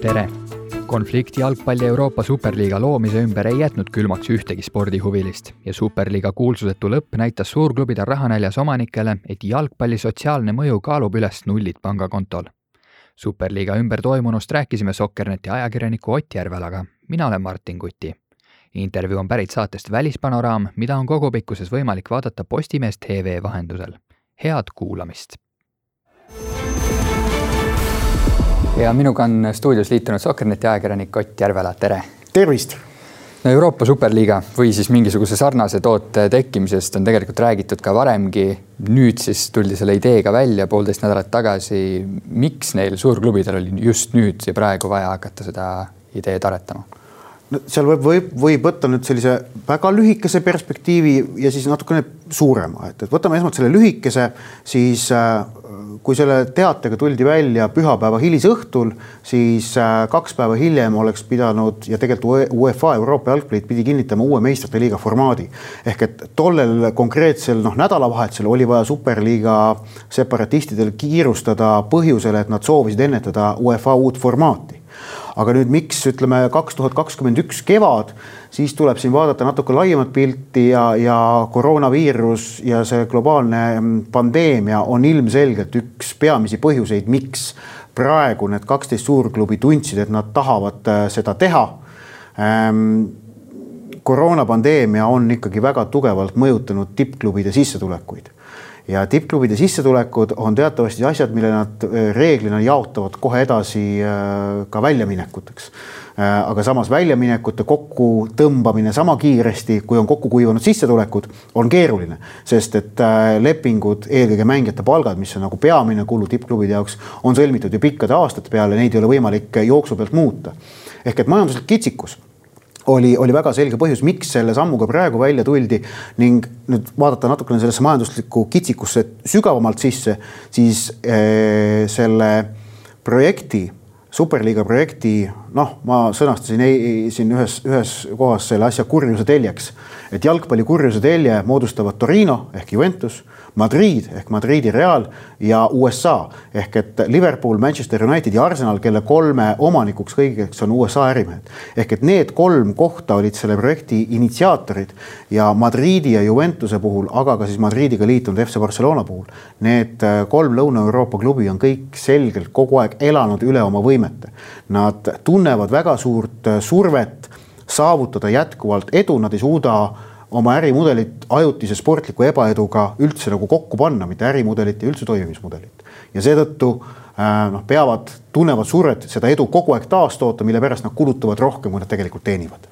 tere! konflikt jalgpalli Euroopa superliiga loomise ümber ei jätnud külmaks ühtegi spordihuvilist ja superliiga kuulsusetu lõpp näitas suurklubide rahanäljas omanikele, et jalgpalli sotsiaalne mõju kaalub üles nullid pangakontol. superliiga ümber toimunust rääkisime Sokkerneti ajakirjaniku Ott Järvelaga, mina olen Martin Kuti. intervjuu on pärit saatest Välispanoraam, mida on kogupikkuses võimalik vaadata Postimees tv vahendusel. head kuulamist ja minuga on stuudios liitunud Sokkerneti ajakirjanik Ott Järvela, tere. tervist. no Euroopa superliiga või siis mingisuguse sarnase toote tekkimisest on tegelikult räägitud ka varemgi. nüüd siis tuldi selle ideega välja poolteist nädalat tagasi. miks neil suurklubidel oli just nüüd ja praegu vaja hakata seda ideed aretama? no seal võib, võib, võib võtta nüüd sellise väga lühikese perspektiivi ja siis natukene suurema, et, et võtame esmalt selle lühikese, siis äh, kui selle teatega tuldi välja pühapäeva hilisõhtul, siis äh, kaks päeva hiljem oleks pidanud ja tegelikult UEFA, Euroopa Jalgpalliliit pidi kinnitama uue meistrite liiga formaadi. ehk et tollel konkreetsel noh, nädalavahetusel oli vaja superliiga separatistidel kiirustada põhjusel, et nad soovisid ennetada UEFA uut formaati aga nüüd, miks ütleme kaks tuhat kakskümmend üks kevad, siis tuleb siin vaadata natuke laiemat pilti ja, ja koroonaviirus ja see globaalne mm, pandeemia on ilmselgelt üks peamisi põhjuseid, miks praegu need kaksteist suurklubi tundsid, et nad tahavad äh, seda teha. Ähm, koroonapandeemia on ikkagi väga tugevalt mõjutanud tippklubide sissetulekuid ja tippklubide sissetulekud on teatavasti asjad, mille nad äh, reeglina jaotavad kohe edasi äh, ka väljaminekuteks. Äh, aga samas väljaminekute kokkutõmbamine sama kiiresti, kui on kokku kuivanud sissetulekud, on keeruline, sest et lepingud, eelkõige mängijate palgad, mis on nagu peamine kulu tippklubide jaoks, on sõlmitud ju pikkade aastate peale, neid ei ole võimalik jooksu pealt muuta. ehk et majanduslik kitsikus oli, oli väga selge põhjus, miks selle sammuga praegu välja tuldi. Ning nüüd vaadata natukene sellesse majanduslikku kitsikusse sügavamalt sisse, siis äh, selle projekti, superliiga projekti, noh, ma sõnastasin ei, siin ühes, ühes kohas selle asja kurjuse teljeks, et jalgpalli kurjuse telje moodustavad Torino ehk Juventus Madrid ehk Madridi Real ja USA ehk et Liverpool, Manchester United ja Arsenal, kelle kolme omanikuks kõigeks on USA ärimehed. ehk et need kolm kohta olid selle projekti initsiaatorid ja Madridi ja Juventuse puhul, aga ka siis Madridiga liitunud FC Barcelona puhul. Need äh, kolm Lõuna-Euroopa klubi on kõik selgelt kogu aeg elanud üle oma võimete. Nad tunnevad väga suurt äh, survet saavutada jätkuvalt edu, nad ei suuda oma ärimudelit ajutise sportliku ebaeduga üldse nagu kokku panna, mitte ärimudelit ja üldse toimimismudelit. ja seetõttu äh, noh, peavad, tunnevad survet seda edu kogu aeg taastoota, mille pärast nad kulutavad rohkem, kui nad tegelikult teenivad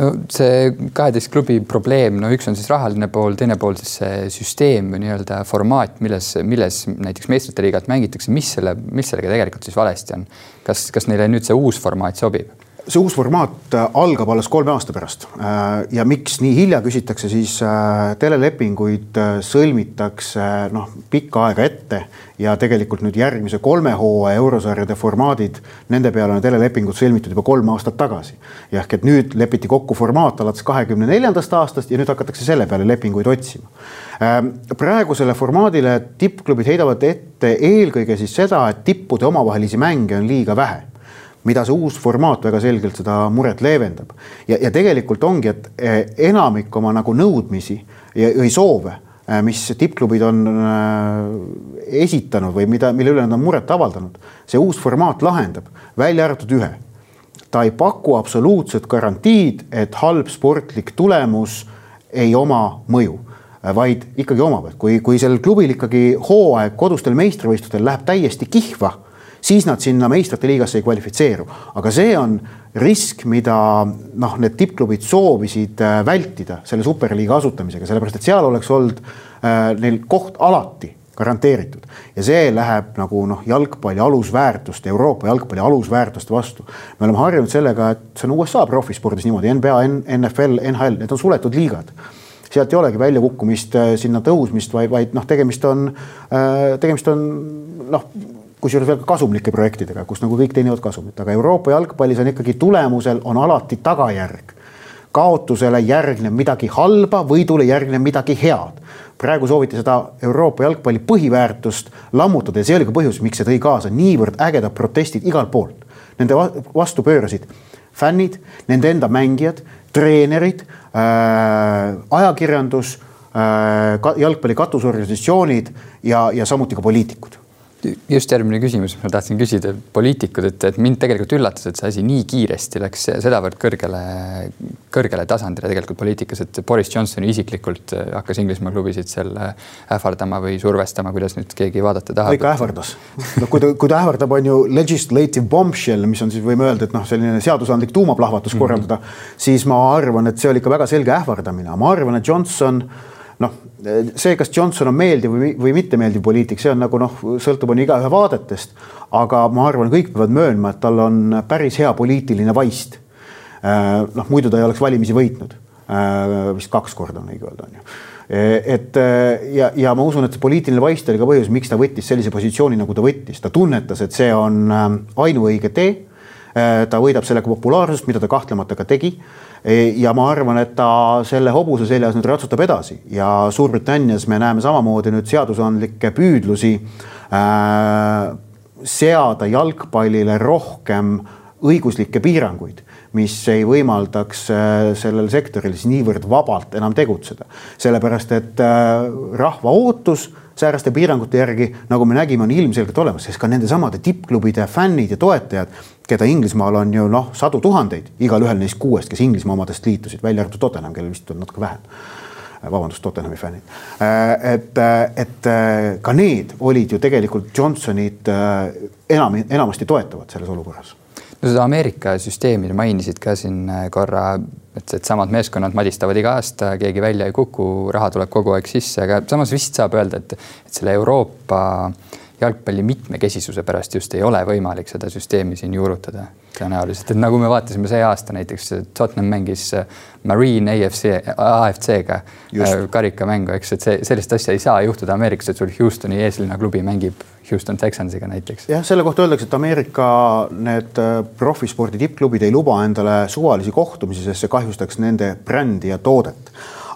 no see kaheteist klubi probleem, no üks on siis rahaline pool, teine pool siis see süsteem või nii-öelda formaat, milles, milles näiteks meistrite liigat mängitakse, mis selle, mis sellega tegelikult siis valesti on? kas, kas neile nüüd see uus formaat sobib? See uus formaat äh, algab alles kolme aasta pärast äh, ja miks nii hilja küsitakse, siis äh, telelepinguid sõlmitakse noh, pikka aega ette ja tegelikult nüüd järgmise kolme hooaja eurosarjade formaadid, nende peale on telelepingud sõlmitud juba kolm aastat tagasi. ehk et nüüd lepiti kokku formaat alates kahekümne neljandast aastast ja nüüd hakatakse selle peale lepinguid otsima. praegusele formaadile tippklubid heidavad ette eelkõige siis seda, et tippude omavahelisi mänge on liiga vähe mida see uus formaat väga selgelt seda muret leevendab. ja, ja tegelikult ongi, et eh, enamik oma nagu nõudmisi ja, või soove, eh, mis tippklubid on eh, esitanud või mida, mille üle nad on muret avaldanud, see uus formaat lahendab, välja arvatud ühe. ta ei paku absoluutset garantiid, et halb sportlik tulemus ei oma mõju vaid ikkagi omab, et kui, kui sellel klubil ikkagi hooaeg kodustel meistrivõistlustel läheb täiesti kihva siis nad sinna meistrite liigasse ei kvalifitseeru. aga see on risk, mida noh, need tippklubid soovisid äh, vältida selle superliiga asutamisega, sellepärast et seal oleks olnud äh, neil koht alati garanteeritud ja see läheb nagu noh, jalgpalli alusväärtuste, Euroopa jalgpalli alusväärtuste vastu. me oleme harjunud sellega, et see on USA profispordis niimoodi, NBA, NFL, NHL, need on suletud liigad sealt ei olegi väljakukkumist, äh, sinna tõusmist, vaid, vaid noh, tegemist on, tegemist on noh kusjuures ka kasumlike projektidega, kus nagu kõik teenivad kasumit, aga Euroopa jalgpallis on ikkagi tulemusel on alati tagajärg. kaotusele järgneb midagi halba, võidule järgneb midagi head. praegu sooviti seda Euroopa jalgpalli põhiväärtust lammutada ja see oli ka põhjus, miks see tõi kaasa niivõrd ägedad protestid igalt poolt nende vastu pöörasid fännid, nende enda mängijad, treenerid äh,, ajakirjandus äh,, jalgpalli katusorganisatsioonid ja, ja samuti ka poliitikud just järgmine küsimus, ma tahtsin küsida, poliitikud, et, et mind tegelikult üllatas, et see asi nii kiiresti läks sedavõrd kõrgele, kõrgele tasandile tegelikult poliitikas, et Boris Johnson isiklikult hakkas Inglismaa klubisid seal ähvardama või survestama, kuidas nüüd keegi vaadata tahab. ikka ähvardas. no kui ta, kui ta ähvardab, on ju legislative bombshell, mis on siis, võime öelda, et noh, selline seadusandlik tuumaplahvatus korraldada mm, -hmm. siis ma arvan, et see oli ikka väga selge ähvardamine, ma arvan, et Johnson noh, see, kas Johnson on meeldiv või, või mittemeeldiv poliitik, see on nagu noh, sõltub on igaühe vaadetest. aga ma arvan, kõik peavad möönma, et tal on päris hea poliitiline vaist. Äh, noh, muidu ta ei oleks valimisi võitnud. Äh, vist kaks korda on õige öelda, on ju et ja, ja ma usun, et poliitiline vaist oli ka põhjus, miks ta võttis sellise positsiooni, nagu ta võttis, ta tunnetas, et see on äh, ainuõige tee. ta võidab sellega populaarsust, mida ta kahtlemata ka tegi ja ma arvan, et ta selle hobuse seljas nüüd ratsutab edasi ja Suurbritannias me näeme samamoodi nüüd seadusandlikke püüdlusi äh, seada jalgpallile rohkem õiguslikke piiranguid, mis ei võimaldaks äh, sellel sektoril siis niivõrd vabalt enam tegutseda. sellepärast, et äh, rahva ootus sääraste piirangute järgi, nagu me nägime, on ilmselgelt olemas, sest ka nendesamade tippklubide fännid ja toetajad keda Inglismaal on ju noh, sadu tuhandeid, igalühel neist kuuest, kes Inglismaa omadest liitusid, välja arvatud Tottenham, kellel vist on natuke vähem. vabandust, Tottenhami fännid. et, et ka need olid ju tegelikult Johnsonit enam, enamasti toetavad selles olukorras no seda Ameerika süsteemi mainisid ka siin korra, et, et samad meeskonnad madistavad iga aasta, keegi välja ei kuku, raha tuleb kogu aeg sisse, aga samas vist saab öelda, et, et selle Euroopa äh, jalgpalli mitmekesisuse pärast just ei ole võimalik seda süsteemi siin juurutada tõenäoliselt, et nagu me vaatasime see aasta näiteks Tottenham mängis äh, Marine AFC, AFC-ga äh, karikamängu, eks, et see sellist asja ei saa juhtuda Ameerikas, et sul Houstoni eeslinna klubi mängib Houston Texansiga näiteks. jah, selle kohta öeldakse, et Ameerika need äh, profispordi tippklubid ei luba endale suvalisi kohtumisi, sest see kahjustaks nende brändi ja toodet.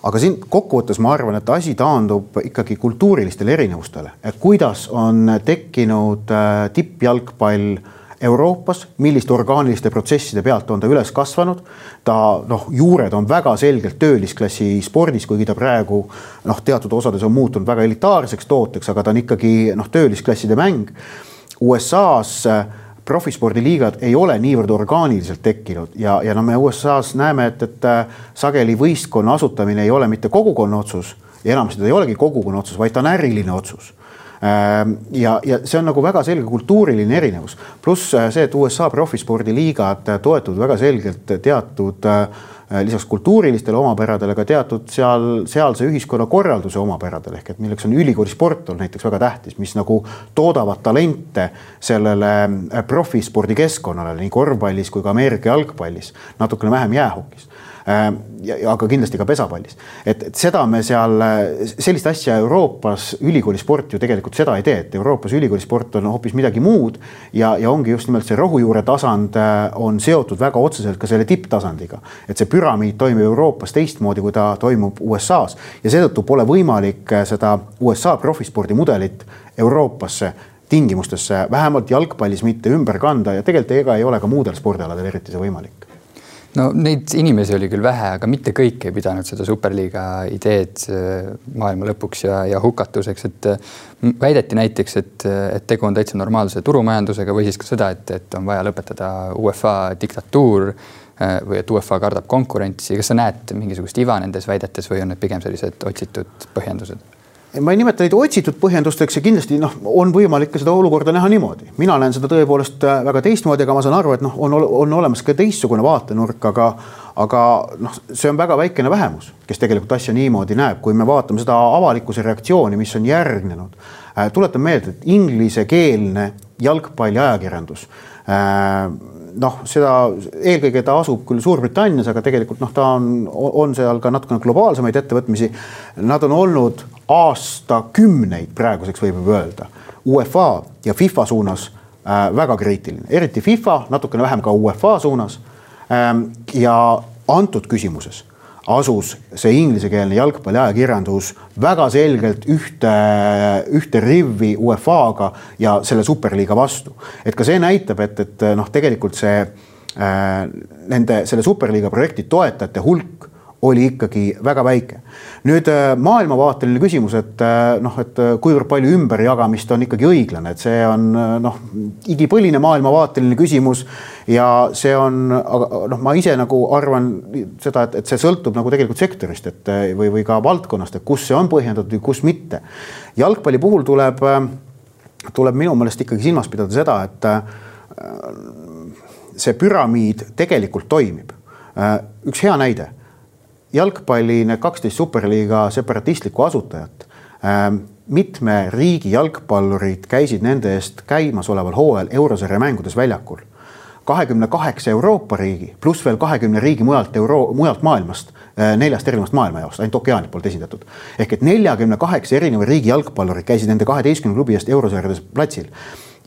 Aga siin kokkuvõttes ma arvan, et asi taandub ikkagi kultuurilistele erinevustele, kuidas on tekkinud tippjalgpall Euroopas, milliste orgaaniliste protsesside pealt on ta üles kasvanud. ta noh, juured on väga selgelt töölisklassi spordis, kuigi ta praegu noh, teatud osades on muutunud väga elitaarseks tooteks, aga ta on ikkagi noh, töölisklasside mäng. USA-s äh, profispordiliigad ei ole niivõrd orgaaniliselt tekkinud ja, ja no me USA-s näeme, et, et äh, sageli võistkonna asutamine ei ole mitte kogukonna otsus ja enamasti ta ei olegi kogukonna otsus, vaid ta on äriline otsus ja, ja see on nagu väga selge kultuuriline erinevus, pluss äh, see, et USA profispordiliigad toetuvad väga selgelt teatud äh, Äh, lisaks kultuurilistele omapäradele ka teatud seal, sealse ühiskonnakorralduse omapäradele. Ehk et milleks on ülikoolisport on näiteks väga tähtis, mis nagu toodavad talente sellele äh, profispordikeskkonnale nii korvpallis kui ka Ameerika jalgpallis, natukene vähem jäähokis. Äh, aga kindlasti ka pesapallis. et, et seda me seal, sellist asja Euroopas ülikoolisport ju tegelikult seda ei tee, et Euroopas ülikoolisport on hoopis midagi muud ja, ja ongi just nimelt see rohujuure tasand äh, on seotud väga otseselt ka selle tipptasandiga. et see püramiid toimib Euroopas teistmoodi, kui ta toimub USA-s ja seetõttu pole võimalik äh, seda USA profispordi mudelit Euroopasse tingimustesse vähemalt jalgpallis mitte ümber kanda ja tegelikult ega ei ole ka muudel spordialadel eriti see võimalik no neid inimesi oli küll vähe, aga mitte kõik ei pidanud seda superliiga ideed äh, maailma lõpuks ja, ja hukatuseks, et äh, väideti näiteks, et, et tegu on täitsa normaalse turumajandusega või siis ka seda, et, et on vaja lõpetada UEFA diktatuur äh, või et UEFA kardab konkurentsi. kas sa näed mingisugust iva nendes väidetes või on need pigem sellised otsitud põhjendused? Ma ei nimeta neid otsitud põhjendusteks ja kindlasti noh, on võimalik ka seda olukorda näha niimoodi. mina näen seda tõepoolest äh, väga teistmoodi, aga ma saan aru, et noh, on, on olemas ka teistsugune vaatenurk, aga, aga noh, see on väga väikene vähemus, kes tegelikult asja niimoodi näeb, kui me vaatame seda avalikkuse reaktsiooni, mis on järgnenud. Äh, tuletan meelde, et inglisekeelne jalgpalliajakirjandus äh, noh, seda eelkõige ta asub küll Suurbritannias, aga tegelikult noh, ta on, on seal ka natukene globaalsemaid ettevõtmisi. Nad on olnud aastakümneid praeguseks võib juba öelda UEFA ja FIFA suunas äh, väga kriitiline, eriti FIFA, natukene vähem ka UEFA suunas ähm,. ja antud küsimuses asus see inglisekeelne jalgpalliajakirjandus väga selgelt ühte, ühte rivvi UEFA-ga ja selle superliiga vastu. et ka see näitab, et, et noh, tegelikult see äh, nende selle superliiga projekti toetajate hulk oli ikkagi väga väike. nüüd äh, maailmavaateline küsimus, et äh, noh, et äh, kuivõrd palju ümberjagamist on ikkagi õiglane, et see on noh, igipõline maailmavaateline küsimus ja see on, aga noh, ma ise nagu arvan seda, et, et see sõltub nagu tegelikult sektorist, et või, või ka valdkonnast, et kus see on põhjendatud ja kus mitte. jalgpalli puhul tuleb, tuleb minu meelest ikkagi silmas pidada seda, et see püramiid tegelikult toimib. üks hea näide jalgpalli need kaksteist superliiga separatistlikku asutajat ähm, mitme riigi jalgpallurid käisid nende eest käimasoleval hooajal eurosarja mängudes väljakul. kahekümne kaheksa Euroopa riigi pluss veel kahekümne riigi mujalt euro, mujalt maailmast, äh, neljast erinevast maailmajaost, ainult ookeaanid polnud esindatud. ehk et neljakümne kaheksa erineva riigi jalgpallurid käisid nende kaheteistkümne klubi eest eurosarjades platsil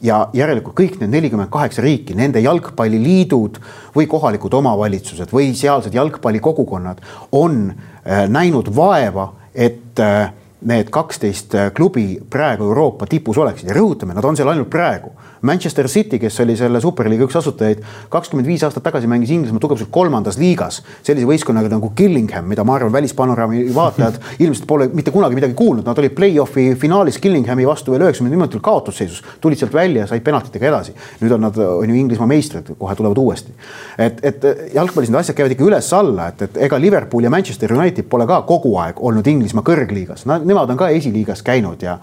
ja järelikult kõik need nelikümmend kaheksa riiki, nende jalgpalliliidud või kohalikud omavalitsused või sealsed jalgpallikogukonnad on äh, näinud vaeva, et äh, need kaksteist äh, klubi praegu Euroopa tipus oleksid. Ja rõhutame, nad on seal ainult praegu. Manchester City, kes oli selle superliiga üks asutajaid, kakskümmend viis aastat tagasi mängis Inglismaa tugevalt kolmandas liigas. Sellise võistkonnaga nagu Killingham, mida ma arvan, välispanoraami vaatajad ilmselt pole mitte kunagi midagi kuulnud, nad olid play-off'i finaalis Killinghami vastu veel üheksakümne minutil kaotusseisus, tulid sealt välja ja said penaltitega edasi. nüüd on nad, on ju Inglismaa meistrid, kohe tulevad uuesti. et, et jalgpallis need asjad käivad ikka üles-alla, et, et ega Liverpool ja Manchester United pole ka kogu aeg olnud Inglismaa kõrgliigas, nemad on ka esiliigas käinud ja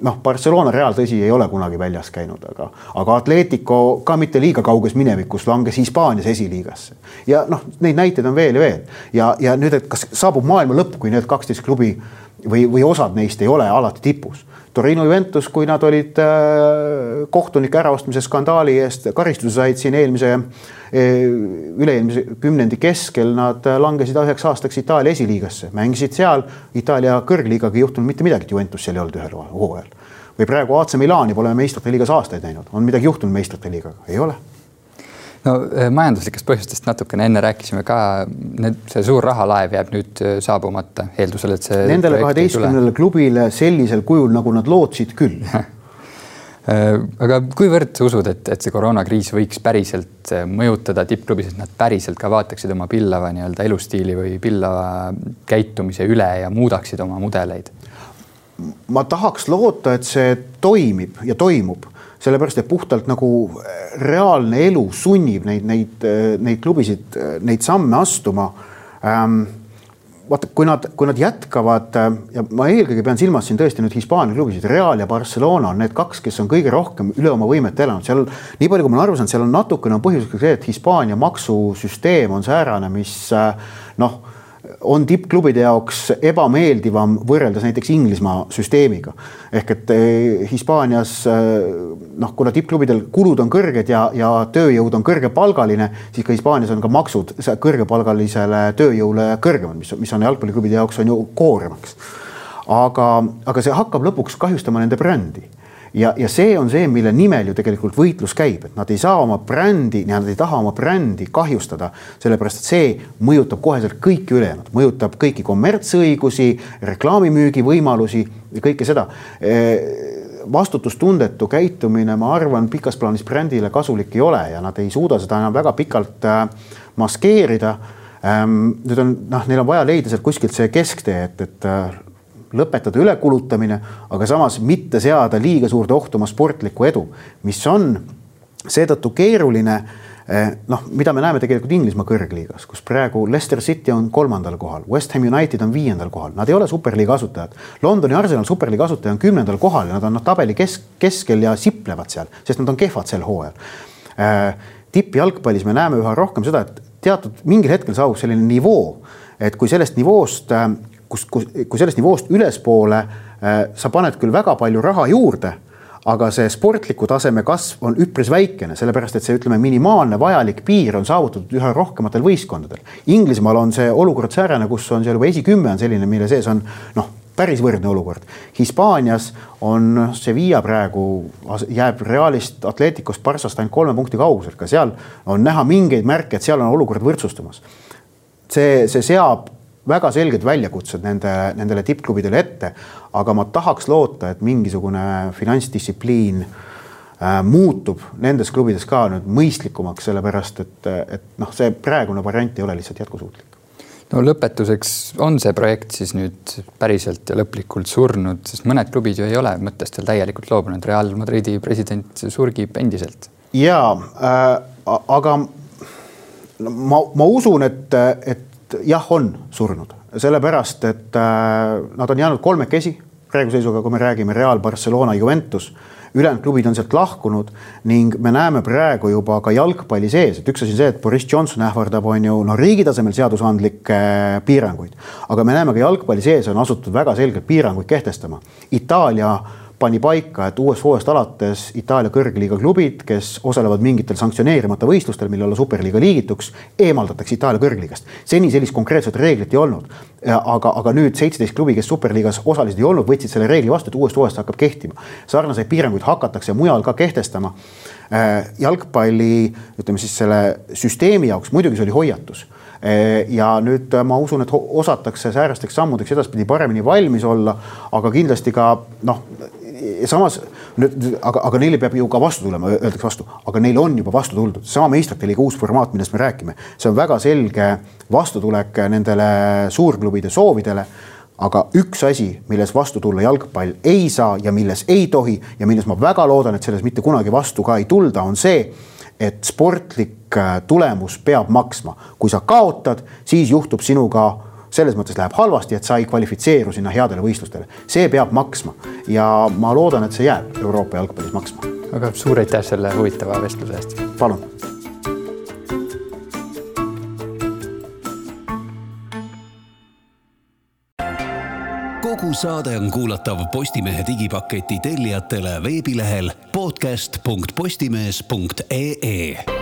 noh, Barcelona Real tõsi, ei ole kunagi väljas käinud, aga, aga Atletico ka mitte liiga kauges minevikus langes Hispaanias esiliigasse. ja noh, neid näiteid on veel ja veel ja, ja nüüd, et kas saabub maailma lõpp, kui need kaksteist klubi või, või osad neist ei ole alati tipus Torino Juventus, kui nad olid äh, kohtunike äraostmise skandaali eest karistuse said siin eelmise, äh, üle-eelmise kümnendi keskel, nad langesid üheks aastaks Itaalia esiliigasse, mängisid seal. Itaalia kõrgliigaga ei juhtunud mitte midagi, Juventus seal ei olnud ühel hooajal. või praegu AC Milani pole meistrite liigas aastaid näinud, on midagi juhtunud meistrite liigaga, ei ole no eh, majanduslikest põhjustest natukene enne rääkisime ka, need, see suur rahalaev jääb nüüd eh, saabumata, eeldusel, et see. Nendele kaheteistkümnele klubile sellisel kujul, nagu nad lootsid küll eh, aga kuivõrd sa usud, et, et see koroonakriis võiks päriselt mõjutada tippklubisid, nad päriselt ka vaataksid oma pillava nii-öelda elustiili või pillava käitumise üle ja muudaksid oma mudeleid? ma tahaks loota, et see toimib ja toimub sellepärast et puhtalt nagu äh, reaalne elu sunnib neid, neid, äh, neid klubisid, äh, neid samme astuma. Ähm, vaata, kui nad, kui nad jätkavad ja ma eelkõige pean silmas siin tõesti nüüd Hispaania klubisid, Real ja Barcelona on need kaks, kes on kõige rohkem üle oma võimete elanud, seal nii palju, kui ma olen aru saanud, seal on natukene on põhjuseks ka see, et Hispaania maksusüsteem on säärane, mis noh on tippklubide jaoks ebameeldivam võrreldes näiteks Inglismaa süsteemiga. ehk et eh, Hispaanias eh, noh, kuna tippklubidel kulud on kõrged ja, ja tööjõud on kõrgepalgaline, siis ka Hispaanias on ka maksud kõrgepalgalisele tööjõule kõrgemad, mis, mis on jalgpalliklubide jaoks on ju koormaks. aga, aga see hakkab lõpuks kahjustama nende brändi ja, ja see on see, mille nimel ju tegelikult võitlus käib, et nad ei saa oma brändi, nad ei taha oma brändi kahjustada, sellepärast et see mõjutab koheselt kõiki ülejäänud, mõjutab kõiki kommertsõigusi, reklaamimüügi võimalusi ja kõike seda vastutustundetu käitumine, ma arvan, pikas plaanis brändile kasulik ei ole ja nad ei suuda seda enam väga pikalt äh, maskeerida. nüüd on noh, neil on vaja leida sealt kuskilt see kesktee, et, et äh, lõpetada ülekulutamine, aga samas mitte seada liiga suurde ohtu oma sportlikku edu, mis on seetõttu keeruline eh, noh, mida me näeme tegelikult Inglismaa kõrgliigas, kus praegu Leicester City on kolmandal kohal, West Ham United on viiendal kohal, nad ei ole superliiga asutajad. Londoni Arsenal superliiga asutaja on kümnendal kohal ja nad on tabeli kesk, keskel ja siplevad seal, sest nad on kehvad sel hooajal. Eh, tippjalgpallis me näeme üha rohkem seda, et teatud mingil hetkel saabub selline nivoo, et kui sellest nivoost eh, kus, kus, kui sellest nivoost ülespoole äh, sa paned küll väga palju raha juurde, aga see sportliku taseme kasv on üpris väikene, sellepärast et see, ütleme, minimaalne vajalik piir on saavutatud üha rohkematel võistkondadel. Inglismaal on see olukord säärane, kus on seal juba esikümme on selline, mille sees on noh, päris võrdne olukord. Hispaanias on Sevilla praegu jääb Realist, Atleticost, Barssast ainult kolme punkti kaugusel, ka seal on näha mingeid märke, et seal on olukord võrdsustumas. see, see seab väga selged väljakutsed nende, nendele tippklubidele ette. aga ma tahaks loota, et mingisugune finantsdistsipliin äh, muutub nendes klubides ka nüüd mõistlikumaks, sellepärast et, et noh, see praegune variant ei ole lihtsalt jätkusuutlik no lõpetuseks on see projekt siis nüüd päriselt ja lõplikult surnud, sest mõned klubid ju ei ole mõttest veel täielikult loobunud, Real Madridi president surgib endiselt. ja äh,, aga ma, ma usun, et, et jah, on surnud, sellepärast et äh, nad on jäänud kolmekesi praeguse seisuga, kui me räägime Real, Barcelona, Juventus. Ülejäänud klubid on sealt lahkunud ning me näeme praegu juba ka jalgpalli sees, et üks asi on see, et Boris Johnson ähvardab, on ju, no riigi tasemel seadusandlikke piiranguid, aga me näeme ka jalgpalli sees on asutud väga selgelt piiranguid kehtestama. Itaalia pani paika, et uuest hooajast alates Itaalia kõrgliiga klubid, kes osalevad mingitel sanktsioneerimata võistlustel, mille alla superliiga liigituks, eemaldatakse Itaalia kõrgliigast. seni sellist konkreetset reeglit ei olnud. aga, aga nüüd seitseteist klubi, kes superliigas osalised ei olnud, võtsid selle reegli vastu, et uuest hooajast hakkab kehtima. sarnaseid piiranguid hakatakse mujal ka kehtestama. Äh, jalgpalli, ütleme siis selle süsteemi jaoks muidugi see oli hoiatus ja nüüd ma usun, et osatakse säärasteks sammudeks edaspidi paremini valmis olla, aga kindlasti ka noh, ja samas nüüd, aga, aga neile peab ju ka vastu tulema, öeldakse vastu, aga neile on juba vastu tuldud, sama meistrite liiga uus formaat, millest me räägime, see on väga selge vastutulek nendele suurklubide soovidele. Aga üks asi, milles vastu tulla jalgpall ei saa ja milles ei tohi ja milles ma väga loodan, et selles mitte kunagi vastu ka ei tulda, on see, et sportlik tulemus peab maksma. kui sa kaotad, siis juhtub sinuga selles mõttes läheb halvasti, et sa ei kvalifitseeru sinna headele võistlustele. see peab maksma ja ma loodan, et see jääb Euroopa jalgpallis maksma. aga suur aitäh selle huvitava vestluse eest. palun kogu saade on kuulatav Postimehe digipaketi tellijatele veebilehel podcast.postimees.ee